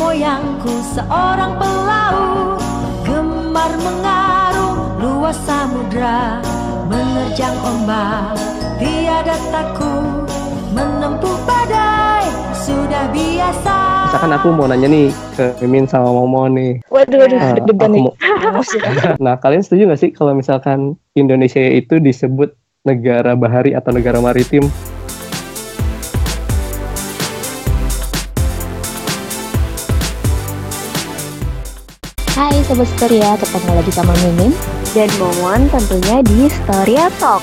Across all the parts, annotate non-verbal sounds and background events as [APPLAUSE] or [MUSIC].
moyangku seorang pelaut Gemar mengarung luas samudra Menerjang ombak Tiada takut Menempuh badai Sudah biasa Misalkan aku mau nanya nih ke Mimin sama Momo nih. Waduh, waduh, Ah, deg-degan aku nih. [LAUGHS] [LAUGHS] Nah, kalian setuju nggak sih kalau misalkan Indonesia itu disebut negara bahari atau negara maritim? Sobat Storia, ketemu lagi sama Mimin dan Momon tentunya di Storia Talk.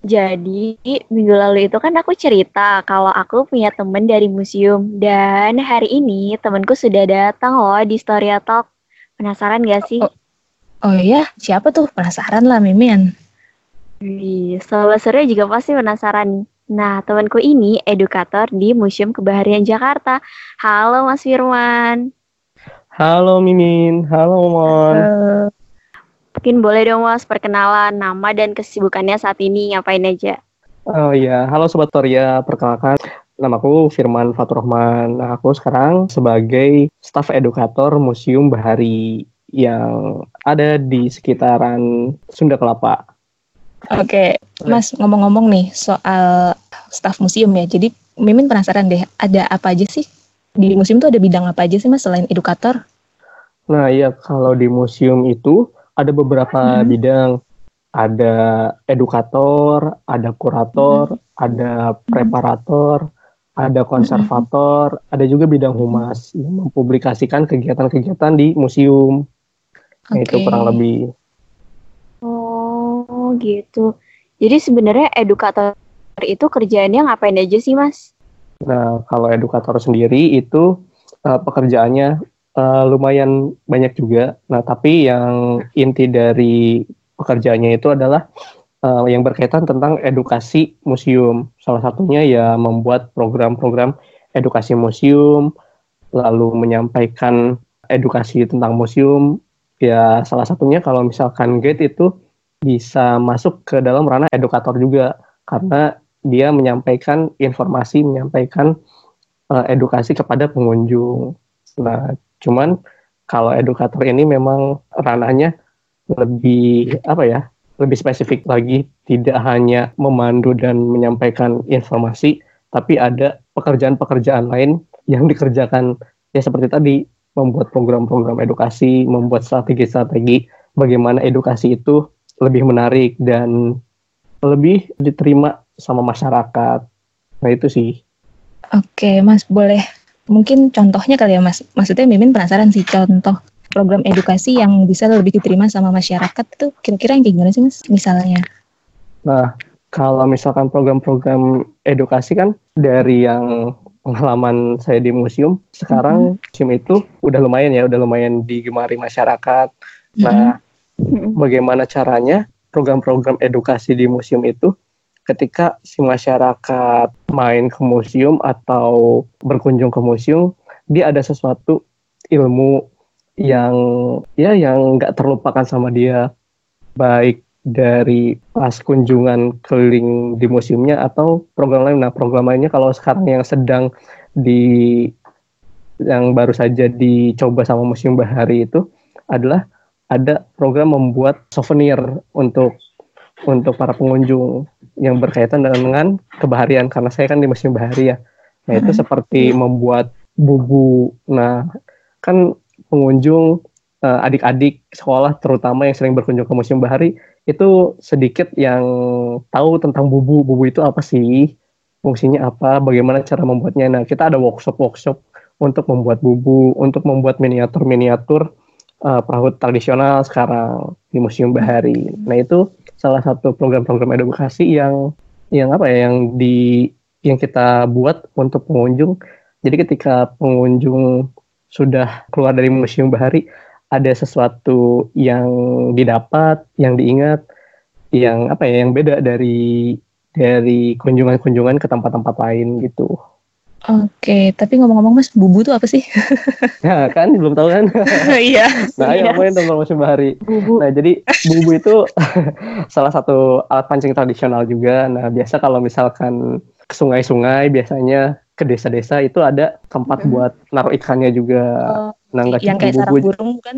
Jadi minggu lalu itu kan aku cerita kalau aku punya temen dari museum dan hari ini temenku sudah datang loh di Storia Talk. Penasaran gak sih? Oh. Oh iya, siapa tuh? Penasaran lah Mimin Wih, sobat Storia juga pasti penasaran nih. Nah, temanku ini edukator di Museum Kebaharian Jakarta. Halo Mas Firman. Halo Mimin, halo Mon. Mungkin boleh dong Mas perkenalan nama dan kesibukannya saat ini ngapain aja? Oh iya, halo Sobat Toria, perkenalkan namaku Firman Fatur Rahman. Nah, aku sekarang sebagai staf edukator Museum Bahari yang ada di sekitaran Sunda Kelapa. Oke, Mas ngomong-ngomong nih soal staf museum ya. Jadi Mimin penasaran deh, ada apa aja sih? Di museum tuh ada bidang apa aja sih Mas selain edukator? Nah, iya kalau di museum itu ada beberapa Mhm. bidang. Ada edukator, ada kurator, ada preparator, ada konservator, ada juga bidang humas yang mempublikasikan kegiatan-kegiatan di museum. Nah, itu kurang lebih. Oh gitu. Jadi sebenarnya edukator itu kerjaannya ngapain aja sih Mas? Nah, kalau edukator sendiri itu eh, pekerjaannya eh, lumayan banyak juga. Nah, tapi yang inti dari pekerjaannya itu adalah eh, yang berkaitan tentang edukasi museum. Salah satunya ya membuat program-program edukasi museum, lalu menyampaikan edukasi tentang museum. Ya, salah satunya kalau misalkan guide itu bisa masuk ke dalam ranah edukator juga karena dia menyampaikan informasi, menyampaikan eh, edukasi kepada pengunjung. Nah, cuman kalau edukator ini memang ranahnya lebih apa ya? Lebih spesifik lagi, tidak hanya memandu dan menyampaikan informasi, tapi ada pekerjaan-pekerjaan lain yang dikerjakan ya seperti tadi membuat program-program edukasi, membuat strategi-strategi bagaimana edukasi itu lebih menarik dan lebih diterima sama masyarakat. Nah itu sih. Oke, Mas boleh mungkin contohnya kali ya Mas. Maksudnya Mimin penasaran sih contoh program edukasi yang bisa lebih diterima sama masyarakat itu kira-kira yang kayak gimana sih Mas? Misalnya. Nah kalau misalkan program-program edukasi kan dari yang pengalaman saya di museum, sekarang museum itu udah lumayan ya, udah lumayan digemari masyarakat. Nah bagaimana caranya program-program edukasi di museum itu ketika si masyarakat main ke museum atau berkunjung ke museum dia ada sesuatu ilmu yang ya yang nggak terlupakan sama dia. Baik dari pas kunjungan keliling di museumnya atau program lain. Nah program lainnya kalau sekarang yang sedang di yang baru saja dicoba sama Museum Bahari itu adalah ada program membuat souvenir untuk untuk para pengunjung yang berkaitan dengan kebaharian karena saya kan di Museum Bahari ya. Nah, itu seperti membuat bubu. Nah, kan pengunjung eh, adik-adik sekolah terutama yang sering berkunjung ke Museum Bahari itu sedikit yang tahu tentang bubu. Bubu itu apa sih? Fungsinya apa? Bagaimana cara membuatnya? Nah, kita ada workshop-workshop untuk membuat bubu, untuk membuat miniatur-miniatur eh, perahu tradisional sekarang di Museum Bahari. Nah, itu salah satu program-program edukasi yang yang apa ya yang di yang kita buat untuk pengunjung. Jadi ketika pengunjung sudah keluar dari Museum Bahari ada sesuatu yang didapat, yang diingat, yang apa ya yang beda dari dari kunjungan-kunjungan ke tempat-tempat lain gitu. Oke, tapi ngomong-ngomong Mas, bubu tuh apa sih? [LAUGHS] Ya kan belum tahu kan? [LAUGHS] Iya. [LAUGHS] Nah, ayo ngomongin tentang Museum Bahari. Bubu. Nah, jadi bubu itu salah satu alat pancing tradisional juga. Nah, biasa kalau misalkan ke sungai-sungai biasanya ke desa-desa itu ada tempat Mhm. buat naruh ikannya juga. Oh, nah nggak yang kayak sarang bubur, burung kan?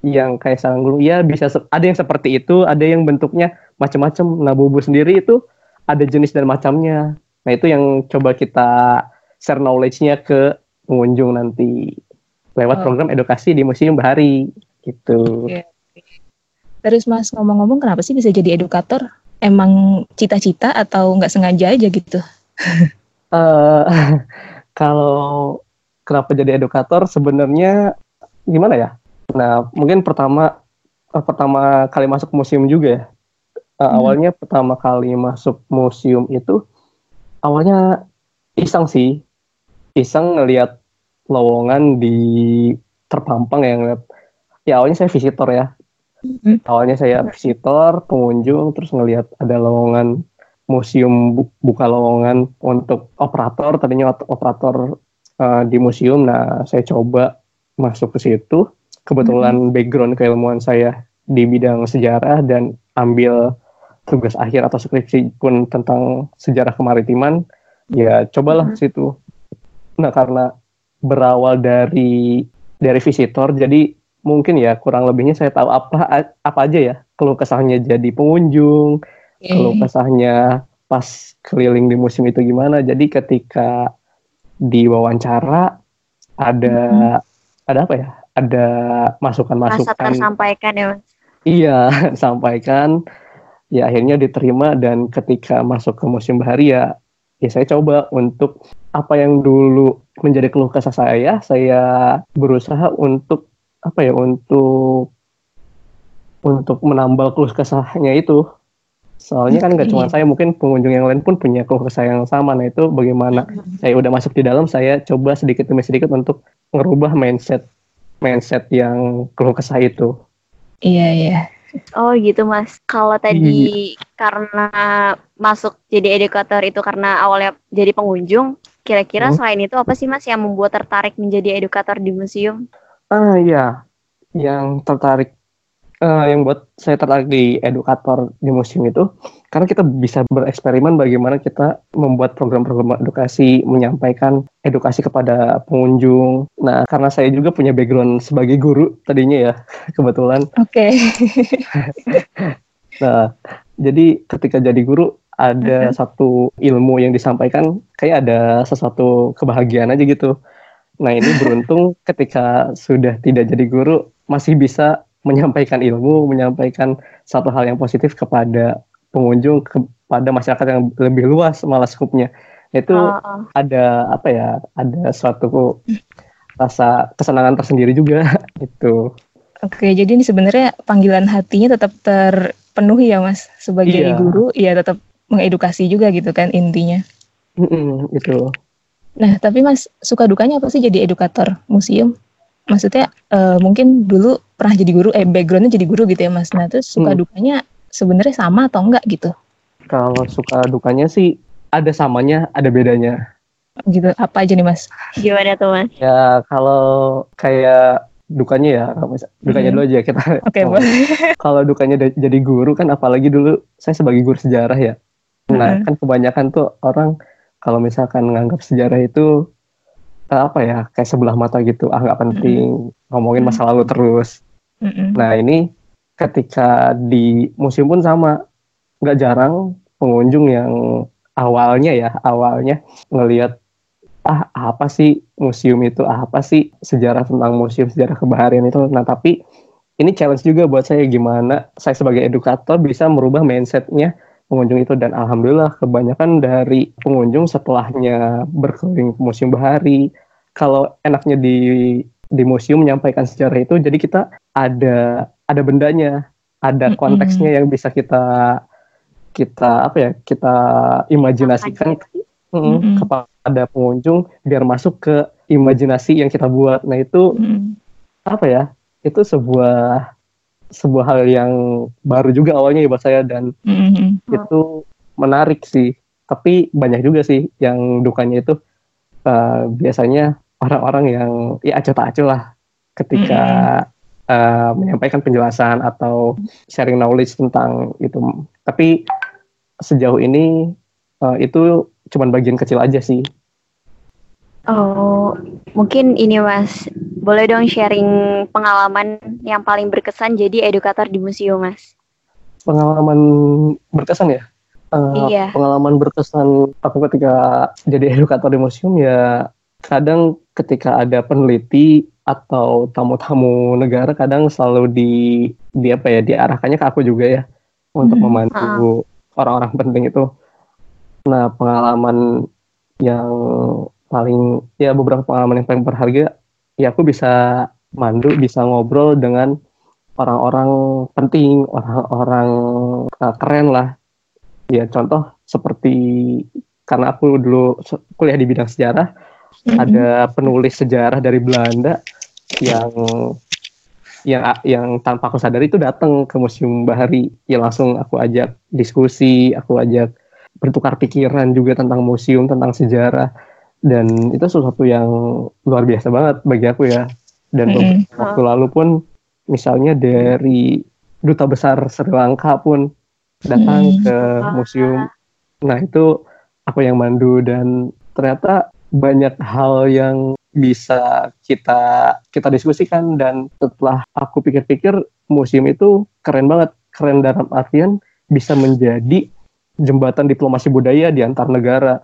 yang kayak sarang burung. Iya bisa ada yang seperti itu, ada yang bentuknya macam-macam. Nah bubur sendiri itu ada jenis dan macamnya. Nah itu yang coba kita share knowledge-nya ke pengunjung nanti lewat Oh. program edukasi di Museum Bahari gitu. Oke. Terus Mas ngomong-ngomong kenapa sih bisa jadi edukator? Emang cita-cita atau nggak sengaja aja gitu? [LAUGHS] eh [LAUGHS] kalau kenapa jadi edukator sebenarnya gimana ya? Nah mungkin pertama eh, pertama kali masuk museum juga ya. Eh, Hmm. Awalnya pertama kali masuk museum itu awalnya iseng sih, iseng ngelihat lowongan di terpampang ya ngeliat. Ya awalnya saya visitor ya. Mhm. Awalnya saya visitor, pengunjung, terus ngelihat ada lowongan museum bu- buka lowongan untuk operator tadinya operator uh, di museum nah saya coba masuk ke situ kebetulan background keilmuan saya di bidang sejarah dan ambil tugas akhir atau skripsi pun tentang sejarah kemaritiman ya cobalah ke situ nah karena berawal dari dari visitor jadi mungkin ya kurang lebihnya saya tahu apa apa aja ya keluh kesahnya jadi pengunjung kalau kesahnya pas keliling di museum itu gimana. Jadi ketika diwawancara ada ada apa ya? Ada masukan-masukan. tersampaikan ya Mas. Iya, [LAUGHS] sampaikan. Ya akhirnya diterima dan ketika masuk ke Museum Bahari ya ya saya coba untuk apa yang dulu menjadi keluh kesah saya, saya berusaha untuk apa ya? Untuk untuk menambal keluh kesahnya itu. Soalnya kan nggak cuma saya, mungkin pengunjung yang lain pun punya keluh kesah yang sama. Nah itu bagaimana saya udah masuk di dalam, saya coba sedikit demi sedikit untuk ngerubah mindset mindset yang keluh kesah itu. Iya iya. Oh gitu Mas. Kalau tadi karena masuk jadi edukator itu karena awalnya jadi pengunjung, kira-kira Hmm. selain itu apa sih Mas yang membuat tertarik menjadi edukator di museum? Ah iya, yang tertarik, eh, yang buat saya tertarik di edukator di museum itu, karena kita bisa bereksperimen bagaimana kita membuat program-program edukasi, menyampaikan edukasi kepada pengunjung. Nah, karena saya juga punya background sebagai guru tadinya ya, [LAUGHS] kebetulan. Oke. [LAUGHS] Nah, jadi ketika jadi guru ada satu ilmu yang disampaikan, kayak ada sesuatu kebahagiaan aja gitu. Nah, ini beruntung [LAUGHS] ketika sudah tidak jadi guru masih bisa menyampaikan ilmu, menyampaikan satu hal yang positif kepada pengunjung, kepada masyarakat yang lebih luas malah skupnya. Itu oh. ada apa ya? Ada suatu rasa kesenangan tersendiri juga [LAUGHS] itu. Oke, jadi ini sebenarnya panggilan hatinya tetap terpenuhi ya Mas sebagai Iya. guru, ya tetap mengedukasi juga gitu kan intinya. Mm-mm, itu. Nah, tapi Mas suka dukanya apa sih jadi edukator museum? Maksudnya eh, mungkin dulu pernah jadi guru, eh backgroundnya jadi guru gitu ya Mas. Nah, terus suka Hmm. dukanya sebenarnya sama atau enggak gitu? Kalau suka dukanya sih ada samanya, ada bedanya. Gitu, apa aja nih Mas? Gimana tuh Mas? Ya kalau kayak dukanya ya, kalau misal- dukanya Hmm. dulu aja kita. Oke, boleh. Kalau dukanya jadi guru kan apalagi dulu saya sebagai guru sejarah ya. Nah Hmm. kan kebanyakan tuh orang kalau misalkan nganggap sejarah itu apa ya kayak sebelah mata gitu, ah nggak penting ngomongin masa lalu terus. Mm-mm. Nah ini ketika di museum pun sama, nggak jarang pengunjung yang awalnya ya awalnya ngelihat ah apa sih museum itu apa sih sejarah tentang museum sejarah kebaharian itu. Nah tapi ini challenge juga buat saya gimana saya sebagai edukator bisa merubah mindsetnya pengunjung itu dan alhamdulillah kebanyakan dari pengunjung setelahnya berkeliling ke museum bahari kalau enaknya di di museum menyampaikan sejarah itu jadi kita ada ada bendanya ada konteksnya yang bisa kita kita apa ya kita imajinasikan mm, Mm-mm. kepada pengunjung biar masuk ke imajinasi yang kita buat nah itu Mm-mm. apa ya itu sebuah sebuah hal yang baru juga awalnya ya buat saya dan Mm-mm. itu menarik sih tapi banyak juga sih yang dukanya itu eh, biasanya orang-orang yang ya acuh tak acuh lah ketika eh, menyampaikan penjelasan atau sharing knowledge tentang itu tapi sejauh ini eh, itu cuman bagian kecil aja sih Oh, mungkin ini Mas. Boleh dong sharing pengalaman yang paling berkesan jadi edukator di museum, Mas. Pengalaman berkesan ya? Uh, Iya. Pengalaman berkesan aku ketika jadi [LAUGHS] edukator di museum ya kadang ketika ada peneliti atau tamu-tamu negara kadang selalu di di apa ya diarahkannya ke aku juga ya untuk Mhm. membantu orang-orang penting itu. Nah pengalaman yang paling ya beberapa pengalaman yang paling berharga ya aku bisa mandu bisa ngobrol dengan orang-orang penting orang-orang uh, keren lah ya contoh seperti karena aku dulu kuliah di bidang sejarah. Ada penulis sejarah dari Belanda yang yang yang tanpa aku sadari itu datang ke Museum Bahari. Ya langsung aku ajak diskusi aku ajak bertukar pikiran juga tentang museum tentang sejarah. Dan itu sesuatu yang luar biasa banget bagi aku ya. Dan beberapa waktu lalu pun misalnya dari duta besar Sri Lanka pun datang Hmm. ke museum. Nah itu aku yang mandu dan ternyata banyak hal yang bisa kita kita diskusikan dan setelah aku pikir-pikir museum itu keren banget. Keren dalam artian bisa menjadi jembatan diplomasi budaya di antar negara.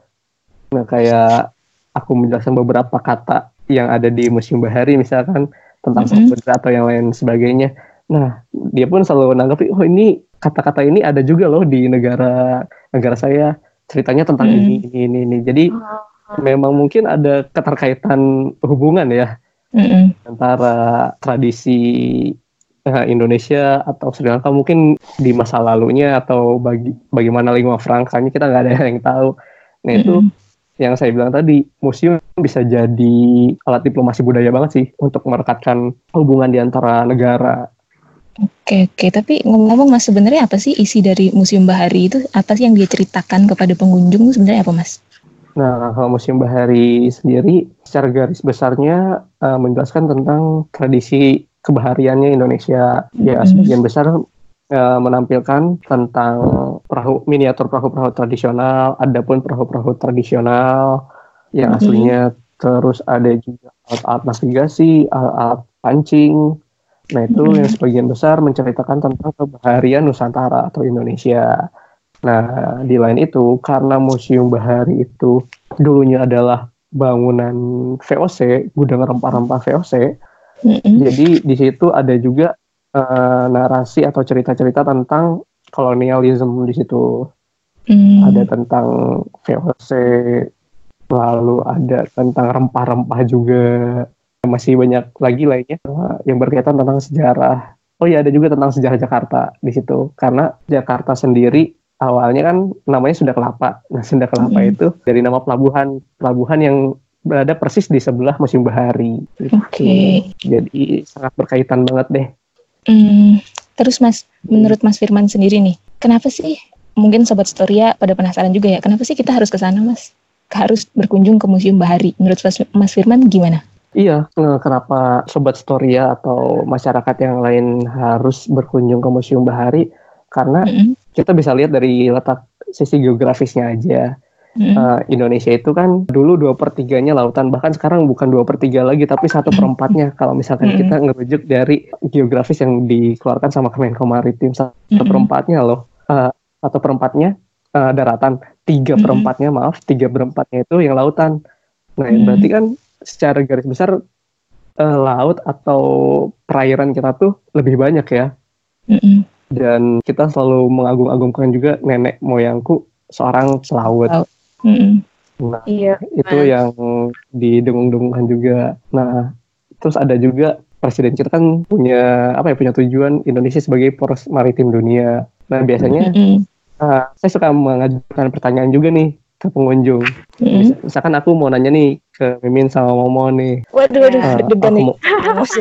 Nah kayak aku menjelaskan beberapa kata yang ada di museum bahari misalkan tentang Mhm. samudera atau yang lain sebagainya. Nah dia pun selalu menanggapi oh ini kata-kata ini ada juga loh di negara negara saya. Ceritanya tentang Hmm. ini ini ini ini. Jadi memang mungkin ada keterkaitan hubungan ya Mm-mm. antara tradisi eh, Indonesia atau Sri Lanka mungkin di masa lalunya atau bagi bagaimana lingkungan frankanya kita nggak ada yang tahu. Nah itu Mm-mm. yang saya bilang tadi museum bisa jadi alat diplomasi budaya banget sih untuk merekatkan hubungan di antara negara. Oke oke, tapi ngomong-ngomong mas sebenarnya apa sih isi dari Museum Bahari itu? Apa sih yang dia ceritakan kepada pengunjung itu sebenarnya apa mas? Nah, kalau Museum Bahari sendiri secara garis besarnya eh, menjelaskan tentang tradisi kebahariannya Indonesia. Ya, Mhm. sebagian besar eh, menampilkan tentang perahu miniatur perahu-perahu tradisional, ada pun perahu-perahu tradisional yang Mhm. aslinya terus ada juga alat-alat navigasi, alat-alat pancing. Nah, itu yang sebagian besar menceritakan tentang kebaharian Nusantara atau Indonesia. Nah, di lain itu, karena Museum Bahari itu dulunya adalah bangunan VOC, gudang rempah-rempah VOC, Mm-mm. jadi di situ ada juga eh, narasi atau cerita-cerita tentang kolonialisme di situ. Mm. Ada tentang VOC, lalu ada tentang rempah-rempah juga. Masih banyak lagi lainnya yang berkaitan tentang sejarah. Oh iya, ada juga tentang sejarah Jakarta di situ. Karena Jakarta sendiri awalnya kan namanya Sunda Kelapa. Nah, Sunda Kelapa Mm. itu dari nama pelabuhan, pelabuhan yang berada persis di sebelah Museum Bahari. Gitu. Oke. Jadi sangat berkaitan banget deh. Hmm, terus Mas, menurut Mas Firman sendiri nih, kenapa sih mungkin Sobat Storia pada penasaran juga ya, kenapa sih kita harus ke sana Mas? Harus berkunjung ke Museum Bahari. Menurut Mas, Firman gimana? Iya, eh, kenapa Sobat Storia atau masyarakat yang lain harus berkunjung ke Museum Bahari? Karena Mm-mm. Kita bisa lihat dari letak sisi geografisnya aja. Mm-mm. Eh, Indonesia itu kan dulu dua per tiganya lautan, bahkan sekarang bukan dua per tiga lagi, tapi satu per empatnya. Kalau misalkan Mm-mm. kita ngerujuk dari geografis yang dikeluarkan sama Kemenko Maritim, satu per Mm-mm. empatnya loh, satu per empatnya eh, daratan, tiga per Mm-mm. empatnya maaf, tiga per empatnya itu yang lautan. Nah, Mm. berarti kan secara garis besar eh, laut atau perairan kita tuh lebih banyak ya. Mm-mm. Dan kita selalu mengagung-agungkan juga nenek moyangku seorang pelaut. Pelaut. Mm-mm. Nah, Iya. itu Mas. yang didengung-dengungkan juga. Nah, terus ada juga presiden kita kan punya apa ya punya tujuan Indonesia sebagai poros maritim dunia. Nah, biasanya Mm-mm. eh, saya suka mengajukan pertanyaan juga nih ke pengunjung. Mm-mm. Mis- Misalkan aku mau nanya nih ke Mimin sama Momo nih. Waduh, waduh, nih. mau-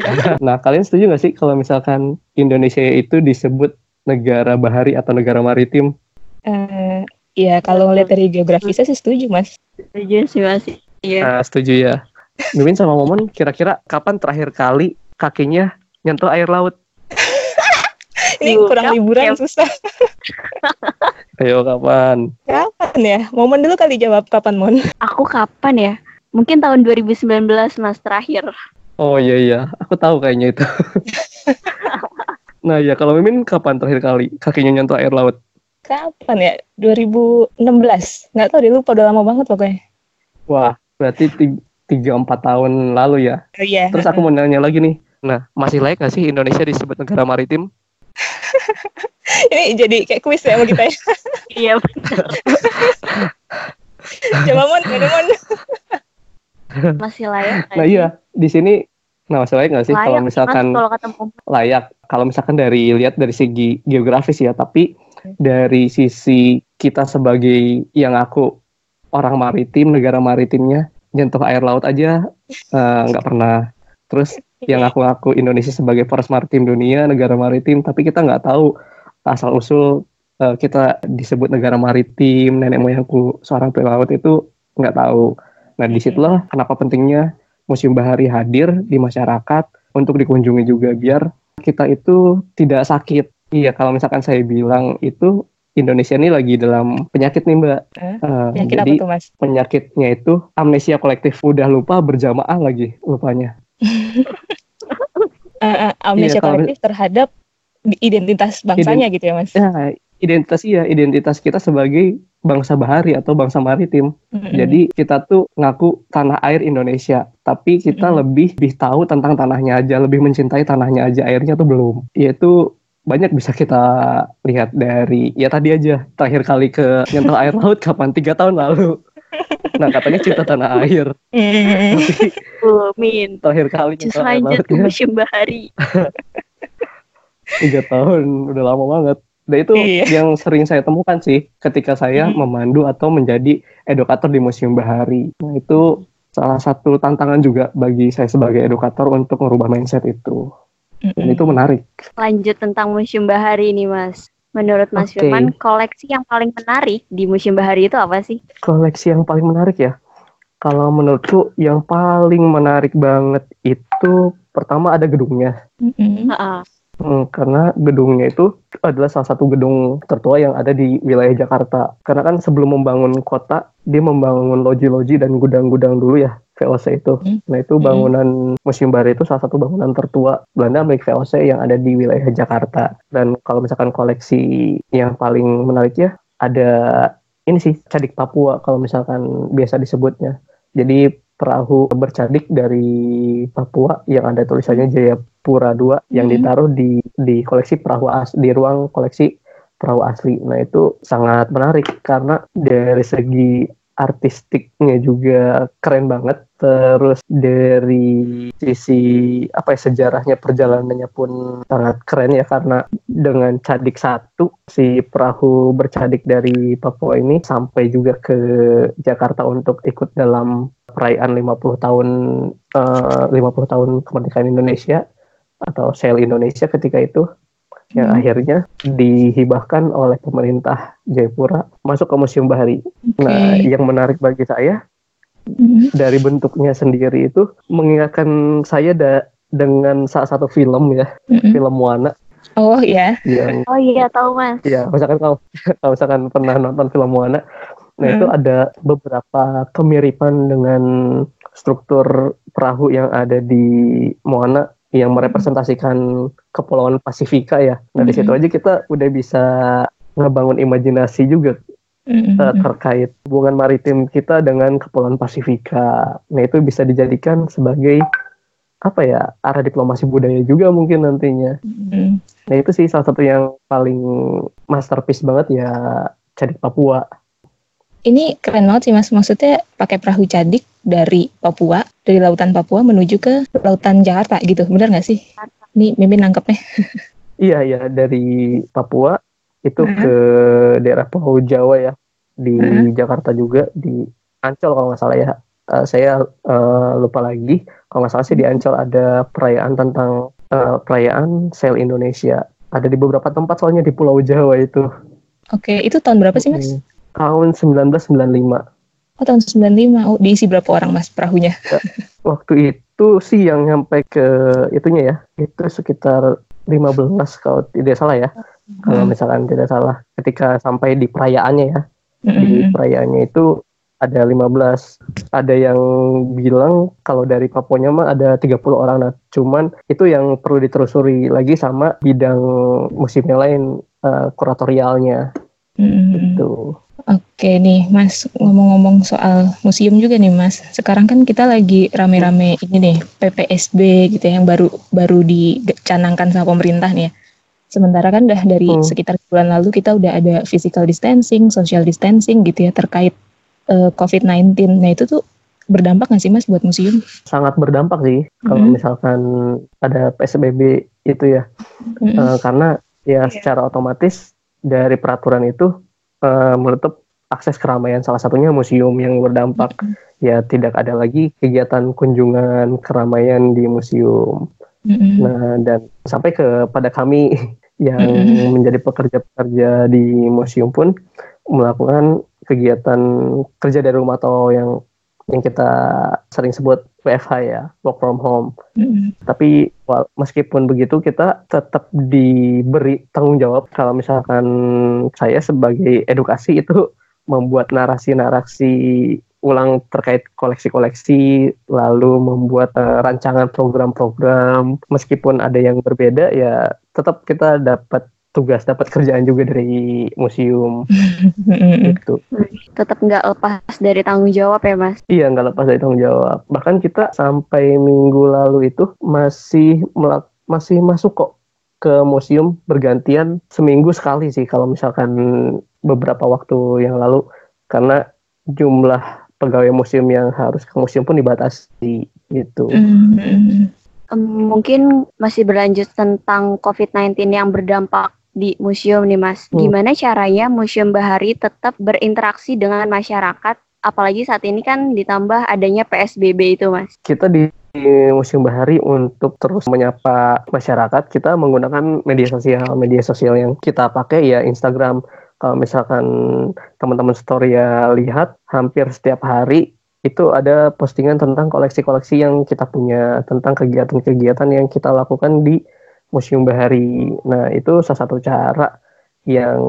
[LAUGHS] nah, kalian setuju nggak sih kalau misalkan Indonesia itu disebut negara bahari atau negara maritim? Eh, ya kalau ngeliat dari geografisnya sih setuju Mas. Setuju sih Mas. Iya. Nah, setuju ya. Mimin sama Momon kira-kira kapan terakhir kali kakinya nyentuh air laut? [LAUGHS] Ini kurang yap, liburan susah. [LAUGHS] Ayo kapan? Kapan ya? Momen dulu kali jawab kapan Mon? Aku kapan ya? Mungkin tahun 2019 Mas terakhir. Oh iya iya, aku tahu kayaknya itu. [LAUGHS] nah ya kalau Mimin kapan terakhir kali kakinya nyentuh air laut? Kapan ya? 2016. Nggak tahu deh, lupa udah lama banget pokoknya. Wah, berarti ti- tiga empat tahun lalu ya. Oh iya. Terus aku mau nanya lagi nih. Nah, masih layak gak sih Indonesia disebut negara maritim? [LAUGHS] Ini jadi kayak kuis ya sama kita ya. [LAUGHS] Iya benar. [LAUGHS] Coba Mon? Masih layak. nggak Nah iya, di sini nah masih layak gak sih Layak kalau misalkan Mas, kalau ketemu layak? Kalau misalkan dari lihat dari segi geografis ya tapi dari sisi kita sebagai yang aku orang maritim negara maritimnya nyentuh air laut aja eh, nggak pernah. Terus yang aku ngaku Indonesia sebagai poros maritim dunia negara maritim tapi kita nggak tahu asal usul eh, kita disebut negara maritim nenek moyangku seorang pelaut itu nggak tahu. Nah di situlah kenapa pentingnya Museum Bahari hadir di masyarakat untuk dikunjungi juga biar kita itu tidak sakit. Iya, kalau misalkan saya bilang itu Indonesia ini lagi dalam penyakit nih Mbak. Eh, Eh, Penyakit apa jadi tuh Mas? penyakitnya itu amnesia kolektif. Udah lupa berjamaah lagi lupanya. [LAUGHS] Eh, eh, amnesia Iya, kalau- kolektif terhadap identitas bangsanya gitu ya Mas? Ya, identitas iya, identitas kita sebagai bangsa bahari atau bangsa maritim. Mm-mm. Jadi kita tuh ngaku tanah air Indonesia, tapi kita Mm-mm. lebih lebih tahu tentang tanahnya aja, lebih mencintai tanahnya aja, airnya tuh belum. Yaitu banyak bisa kita lihat dari ya tadi aja terakhir kali ke nyentuh air laut kapan tiga tahun lalu. [LAUGHS] Nah katanya cinta tanah air, tapi Bu, Min. terakhir kali nyentuh air lanjut ke bahari. [LAUGHS] tiga tahun, udah lama banget. Dan itu Iya. yang sering saya temukan sih ketika saya Hmm. memandu atau menjadi edukator di Museum Bahari. Nah itu salah satu tantangan juga bagi saya sebagai edukator untuk merubah mindset itu. Dan Mm-mm. itu menarik. Lanjut tentang museum bahari ini Mas. Menurut Mas Oke. Firman, koleksi yang paling menarik di museum bahari itu apa sih? Koleksi yang paling menarik ya. Kalau menurutku yang paling menarik banget itu pertama ada gedungnya. Mm-mm. Heeh. Hmm, karena gedungnya itu adalah salah satu gedung tertua yang ada di wilayah Jakarta. Karena kan sebelum membangun kota, dia membangun loji-loji dan gudang-gudang dulu ya, VOC itu. Hmm. Nah itu bangunan Museum Bahari itu salah satu bangunan tertua Belanda milik VOC yang ada di wilayah Jakarta. Dan kalau misalkan koleksi yang paling menarik ya, ada ini sih, Cadik Papua kalau misalkan biasa disebutnya. Jadi perahu bercadik dari Papua yang ada tulisannya Jayapura 2 yang Hmm. ditaruh di di koleksi perahu as di ruang koleksi perahu asli. Nah, itu sangat menarik karena dari segi artistiknya juga keren banget. Terus dari sisi apa ya sejarahnya perjalanannya pun sangat keren ya karena dengan cadik satu si perahu bercadik dari Papua ini sampai juga ke Jakarta untuk ikut dalam perayaan 50 tahun eh, 50 tahun kemerdekaan Indonesia atau Sel Indonesia ketika itu yang Hmm. akhirnya dihibahkan oleh pemerintah Jayapura masuk ke Museum Bahari. Nah, Oke. yang menarik bagi saya Mm-mm. dari bentuknya sendiri itu mengingatkan saya da- dengan salah satu film ya, Mm-mm. film Moana Oh ya. yang Oh iya, tahu Mas. ya misalkan kalau [LAUGHS] kalau misalkan pernah nonton film Moana, nah Hmm. itu ada beberapa kemiripan dengan struktur perahu yang ada di Moana yang merepresentasikan kepulauan Pasifika ya. Nah di situ aja kita udah bisa ngebangun imajinasi juga Mm-mm. eh, terkait hubungan maritim kita dengan kepulauan Pasifika. Nah itu bisa dijadikan sebagai apa ya arah diplomasi budaya juga mungkin nantinya. Mm-mm. Nah itu sih salah satu yang paling masterpiece banget ya Cadik Papua. Ini keren banget sih mas, maksudnya pakai perahu cadik dari Papua, dari lautan Papua menuju ke lautan Jakarta gitu, benar nggak sih? Ini Mimin nangkepnya. [LAUGHS] Iya iya dari Papua itu Hmm. ke daerah Pulau Jawa ya di Hmm. Jakarta juga di Ancol kalau nggak salah ya. Eh, saya eh, lupa lagi kalau nggak salah sih di Ancol ada perayaan tentang eh, perayaan Sel Indonesia. Ada di beberapa tempat soalnya di Pulau Jawa itu. Oke, itu tahun berapa sih mas? Hmm. Tahun 1995. Oh tahun 95, oh diisi berapa orang mas perahunya? Waktu itu sih yang nyampe ke itunya ya, itu sekitar 15 kalau tidak salah ya. Kalau Hmm. misalkan tidak salah, ketika sampai di perayaannya ya, di Mm-mm. perayaannya itu ada 15. Ada yang bilang kalau dari Papuanya mah ada 30 orang. Nah, cuman itu yang perlu ditelusuri lagi sama bidang musim yang lain uh, kuratorialnya. Mm-mm. Gitu. Oke nih Mas, ngomong-ngomong soal museum juga nih Mas. Sekarang kan kita lagi rame-rame ini nih PPSB gitu ya, yang baru baru dicanangkan sama pemerintah nih ya. Sementara kan udah dari Hmm. sekitar bulan lalu kita udah ada physical distancing, social distancing gitu ya terkait eh, COVID-19. Nah itu tuh berdampak nggak sih Mas buat museum? Sangat berdampak sih kalau Mhm. misalkan ada PSBB itu ya. Mm-mm. Eh, karena ya secara otomatis dari peraturan itu eh, menutup akses keramaian salah satunya museum yang berdampak ya tidak ada lagi kegiatan kunjungan keramaian di museum. Mm-mm. Nah dan sampai kepada kami [LAUGHS] yang Mm-mm. menjadi pekerja-pekerja di museum pun melakukan kegiatan kerja dari rumah atau yang yang kita sering sebut WFH ya work from home. Mm-mm. Tapi wal- meskipun begitu kita tetap diberi tanggung jawab kalau misalkan saya sebagai edukasi itu [LAUGHS] membuat narasi-narasi ulang terkait koleksi-koleksi lalu membuat eh, rancangan program-program meskipun ada yang berbeda ya tetap kita dapat tugas dapat kerjaan juga dari museum [LAUGHS] itu Tetap nggak lepas dari tanggung jawab ya Mas. Iya, nggak lepas dari tanggung jawab. Bahkan kita sampai minggu lalu itu masih melak- masih masuk kok ke museum bergantian seminggu sekali sih kalau misalkan beberapa waktu yang lalu karena jumlah pegawai museum yang harus ke museum pun dibatasi gitu. Mm-mm. Em, mungkin masih berlanjut tentang COVID-19 yang berdampak di museum nih Mas. Hmm. Gimana caranya Museum Bahari tetap berinteraksi dengan masyarakat? Apalagi saat ini kan ditambah adanya PSBB itu Mas. Kita di Museum Bahari untuk terus menyapa masyarakat, kita menggunakan media sosial. Media sosial yang kita pakai ya Instagram. Kalau misalkan teman-teman story ya lihat, hampir setiap hari itu ada postingan tentang koleksi-koleksi yang kita punya, tentang kegiatan-kegiatan yang kita lakukan di Museum Bahari. Nah, itu salah satu cara yang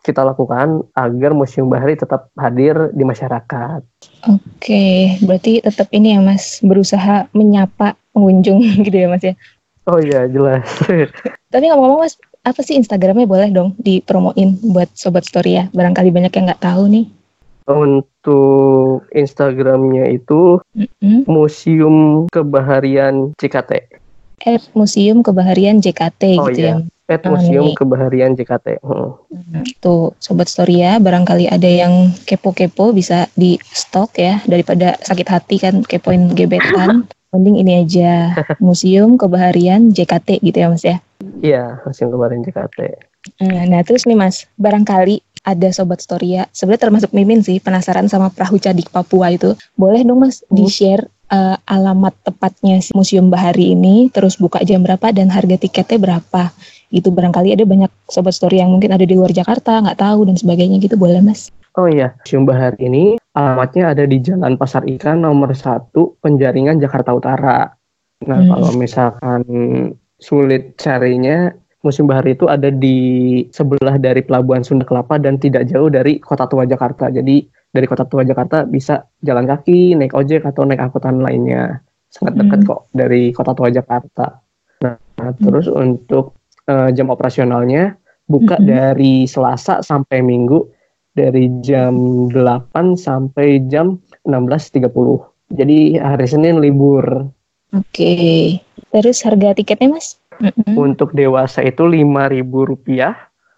kita lakukan agar Museum Bahari tetap hadir di masyarakat. Oke, berarti tetap ini ya Mas, berusaha menyapa pengunjung [LAUGHS] gitu ya Mas ya. Oh iya, jelas. [LAUGHS] Tapi ngomong-ngomong Mas, apa sih Instagramnya boleh dong dipromoin buat Sobat Story ya? Barangkali banyak yang nggak tahu nih. Untuk Instagramnya itu Mm-mm. Museum Kebaharian Cikate. At Museum Kebaharian JKT Oh, gitu iya. ya. At Museum. Kebaharian JKT. Hmm. Tuh Sobat Story ya, barangkali ada yang kepo-kepo bisa di stok ya daripada sakit hati kan kepoin gebetan. [LAUGHS] Mending ini aja Museum Kebaharian JKT gitu ya Mas ya. Iya, Museum Kebaharian JKT. Nah, nah, terus nih Mas, barangkali ada Sobat Storia, sebenarnya termasuk Mimin sih, penasaran sama perahu cadik Papua itu. Boleh dong Mas, Hmm. di-share eh, alamat tepatnya si Museum Bahari ini, terus buka jam berapa dan harga tiketnya berapa? Gitu, barangkali ada banyak Sobat Story yang mungkin ada di luar Jakarta, nggak tahu dan sebagainya gitu, boleh Mas? Oh iya, Museum Bahari ini alamatnya ada di Jalan Pasar Ikan nomor 1 Penjaringan Jakarta Utara. Nah, Hmm. kalau misalkan sulit carinya, Museum Bahari itu ada di sebelah dari Pelabuhan Sunda Kelapa dan tidak jauh dari Kota Tua Jakarta. Jadi dari Kota Tua Jakarta bisa jalan kaki, naik ojek atau naik angkutan lainnya. Sangat dekat Hmm. kok dari Kota Tua Jakarta. Nah, nah, terus untuk eh, jam operasionalnya buka Mhm. dari Selasa sampai Minggu dari jam 8 sampai jam 16.30. Jadi hari Senin libur. Oke, terus harga tiketnya Mas? Untuk dewasa itu Rp5.000,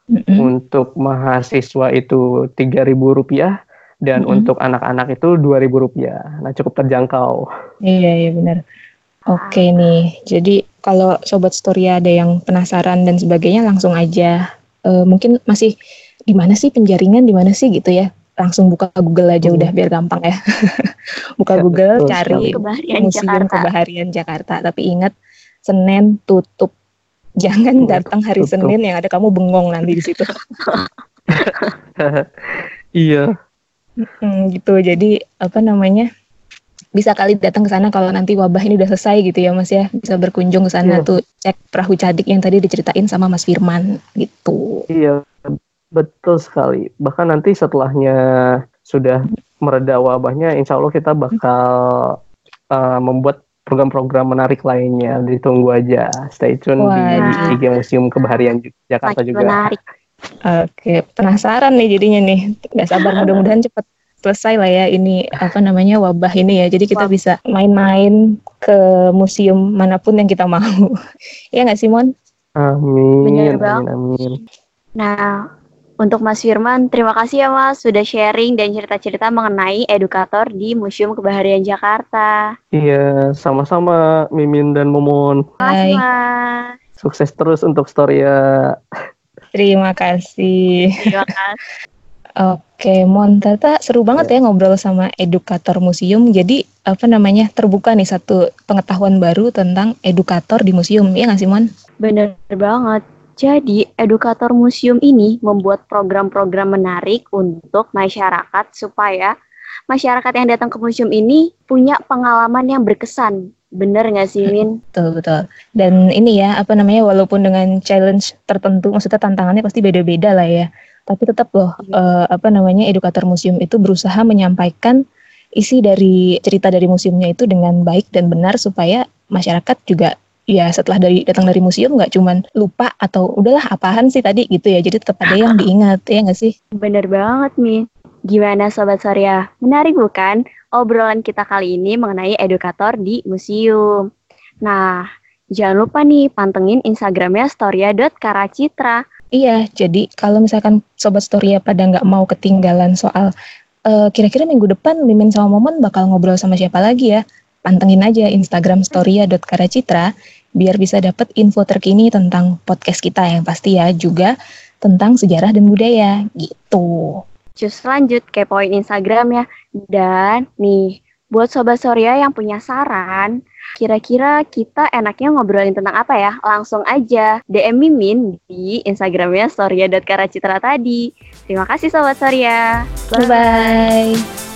mm-mm. untuk mahasiswa itu Rp3.000 dan Mhm. untuk anak-anak itu Rp2.000. Nah, cukup terjangkau. Iya, iya benar. Oke nih, jadi kalau Sobat Story ada yang penasaran dan sebagainya langsung aja. Eh, mungkin masih di mana sih penjaringan, di mana sih gitu ya. Langsung buka Google aja Hmm. udah biar gampang ya. [LAUGHS] buka Ya, Google, betul cari. Kebaharian Museum Jakarta. Kebaharian Jakarta. Tapi ingat, Senin tutup. Jangan Tutup, datang hari tutup. Senin yang ada kamu bengong nanti di situ. [LAUGHS] [LAUGHS] iya. Hmm, gitu. Jadi apa namanya? Bisa kali datang ke sana kalau nanti wabah ini udah selesai gitu ya Mas ya. Bisa berkunjung ke sana Iya. tuh cek perahu cadik yang tadi diceritain sama Mas Firman gitu. Iya, betul sekali. Bahkan nanti setelahnya sudah mereda wabahnya, insya Allah kita bakal uh, membuat program-program menarik lainnya. Ditunggu aja. Stay tune Wah. di IG Museum Kebaharian Jakarta Makin juga. menarik. Oke, penasaran nih jadinya nih. Gak sabar mudah-mudahan cepat selesai lah ya ini apa namanya wabah ini ya. Jadi kita bisa main-main ke museum mana pun yang kita mau. [LAUGHS] ya nggak Simon? Amin. Bener Amin. Amin. Nah, untuk Mas Firman, terima kasih ya Mas sudah sharing dan cerita-cerita mengenai edukator di Museum Kebaharian Jakarta. Iya, sama-sama Mimin dan Momon. Hai. Sukses terus untuk Storia. Terima kasih. Terima [LAUGHS] kasih. Oke, Mon, ternyata seru banget ya ngobrol sama edukator museum. Jadi apa namanya terbuka nih satu pengetahuan baru tentang edukator di museum. Ya nggak sih, Mon? Bener banget. Jadi, edukator museum ini membuat program-program menarik untuk masyarakat supaya masyarakat yang datang ke museum ini punya pengalaman yang berkesan. Bener nggak sih, Min? Betul betul. Dan ini ya apa namanya walaupun dengan challenge tertentu, maksudnya tantangannya pasti beda-beda lah ya. Tapi tetap loh eh, apa namanya edukator museum itu berusaha menyampaikan isi dari cerita dari museumnya itu dengan baik dan benar supaya masyarakat juga ya setelah dari datang dari museum nggak cuman lupa atau udahlah apaan sih tadi gitu ya. Jadi tetap ada yang [LAUGHS] diingat ya nggak sih? Bener banget, Min. Gimana Sobat Surya? Menarik bukan obrolan kita kali ini mengenai edukator di museum. Nah, jangan lupa nih pantengin Instagramnya storia.karacitra. Iya, jadi kalau misalkan Sobat Storia pada nggak mau ketinggalan soal eh, kira-kira minggu depan Mimin sama Momen bakal ngobrol sama siapa lagi ya, pantengin aja Instagram storia.karacitra biar bisa dapet info terkini tentang podcast kita yang pasti ya, juga tentang sejarah dan budaya gitu. Cus lanjut kepoin Instagramnya. Dan nih, buat Sobat Surya yang punya saran, kira-kira kita enaknya ngobrolin tentang apa ya? Langsung aja DM Mimin di Instagramnya storia.karacitra tadi. Terima kasih Sobat Surya. Bye-bye.